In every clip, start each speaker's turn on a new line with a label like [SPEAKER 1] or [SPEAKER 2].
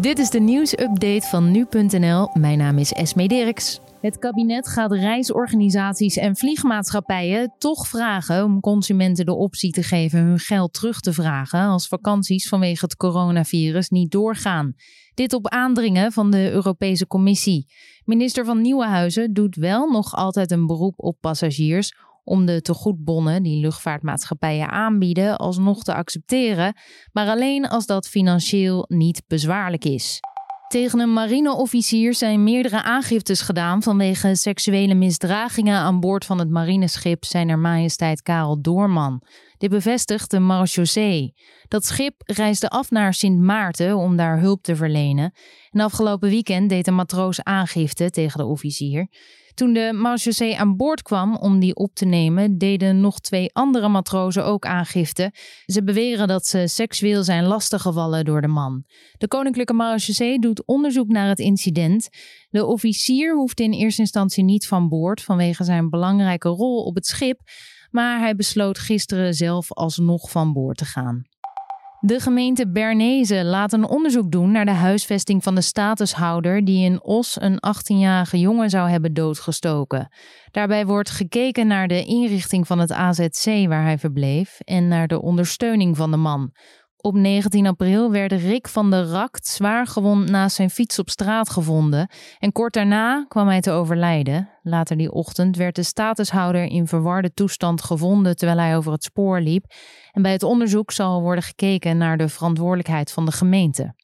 [SPEAKER 1] Dit is de nieuwsupdate van nu.nl. Mijn naam is Esme Dirks. Het kabinet gaat reisorganisaties en vliegmaatschappijen toch vragen om consumenten de optie te geven hun geld terug te vragen als vakanties vanwege het coronavirus niet doorgaan. Dit op aandringen van de Europese Commissie. Minister van Nieuwenhuizen doet wel nog altijd een beroep op passagiers om de tegoedbonnen die luchtvaartmaatschappijen aanbieden alsnog te accepteren, maar alleen als dat financieel niet bezwaarlijk is. Tegen een marineofficier zijn meerdere aangiftes gedaan vanwege seksuele misdragingen aan boord van het marineschip Zijner Majesteit Karel Doorman. Dit bevestigt de marechaussee. Dat schip reisde af naar Sint Maarten om daar hulp te verlenen. En afgelopen weekend deed een matroos aangifte tegen de officier. Toen de marechaussee aan boord kwam om die op te nemen, deden nog twee andere matrozen ook aangifte. Ze beweren dat ze seksueel zijn lastiggevallen door de man. De koninklijke marechaussee doet onderzoek naar het incident. De officier hoeft in eerste instantie niet van boord vanwege zijn belangrijke rol op het schip, maar hij besloot gisteren zelf alsnog van boord te gaan. De gemeente Bernese laat een onderzoek doen naar de huisvesting van de statushouder die in Os een 18-jarige jongen zou hebben doodgestoken. Daarbij wordt gekeken naar de inrichting van het AZC waar hij verbleef en naar de ondersteuning van de man. Op 19 april werd Rick van der Rakt zwaar gewond naast zijn fiets op straat gevonden en kort daarna kwam hij te overlijden. Later die ochtend werd de statushouder in verwarde toestand gevonden terwijl hij over het spoor liep. En bij het onderzoek zal worden gekeken naar de verantwoordelijkheid van de gemeente.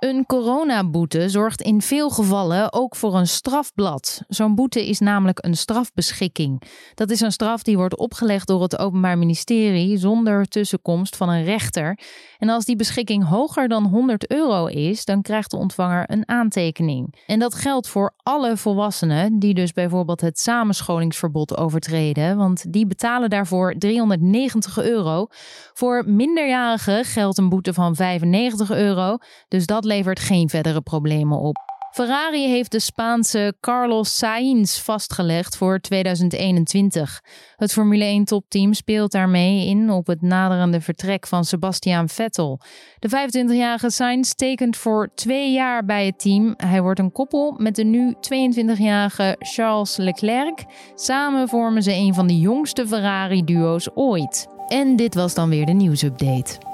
[SPEAKER 1] Een coronaboete zorgt in veel gevallen ook voor een strafblad. Zo'n boete is namelijk een strafbeschikking. Dat is een straf die wordt opgelegd door het Openbaar Ministerie zonder tussenkomst van een rechter. En als die beschikking hoger dan 100 euro is, dan krijgt de ontvanger een aantekening. En dat geldt voor alle volwassenen die dus bijvoorbeeld het samenscholingsverbod overtreden, want die betalen daarvoor 390 euro. Voor minderjarigen geldt een boete van 95 euro, dus dat levert geen verdere problemen op. Ferrari heeft de Spaanse Carlos Sainz vastgelegd voor 2021. Het Formule 1-topteam speelt daarmee in op het naderende vertrek van Sebastian Vettel. De 25-jarige Sainz tekent voor twee jaar bij het team. Hij wordt een koppel met de nu 22-jarige Charles Leclerc. Samen vormen ze een van de jongste Ferrari-duo's ooit. En dit was dan weer de nieuwsupdate.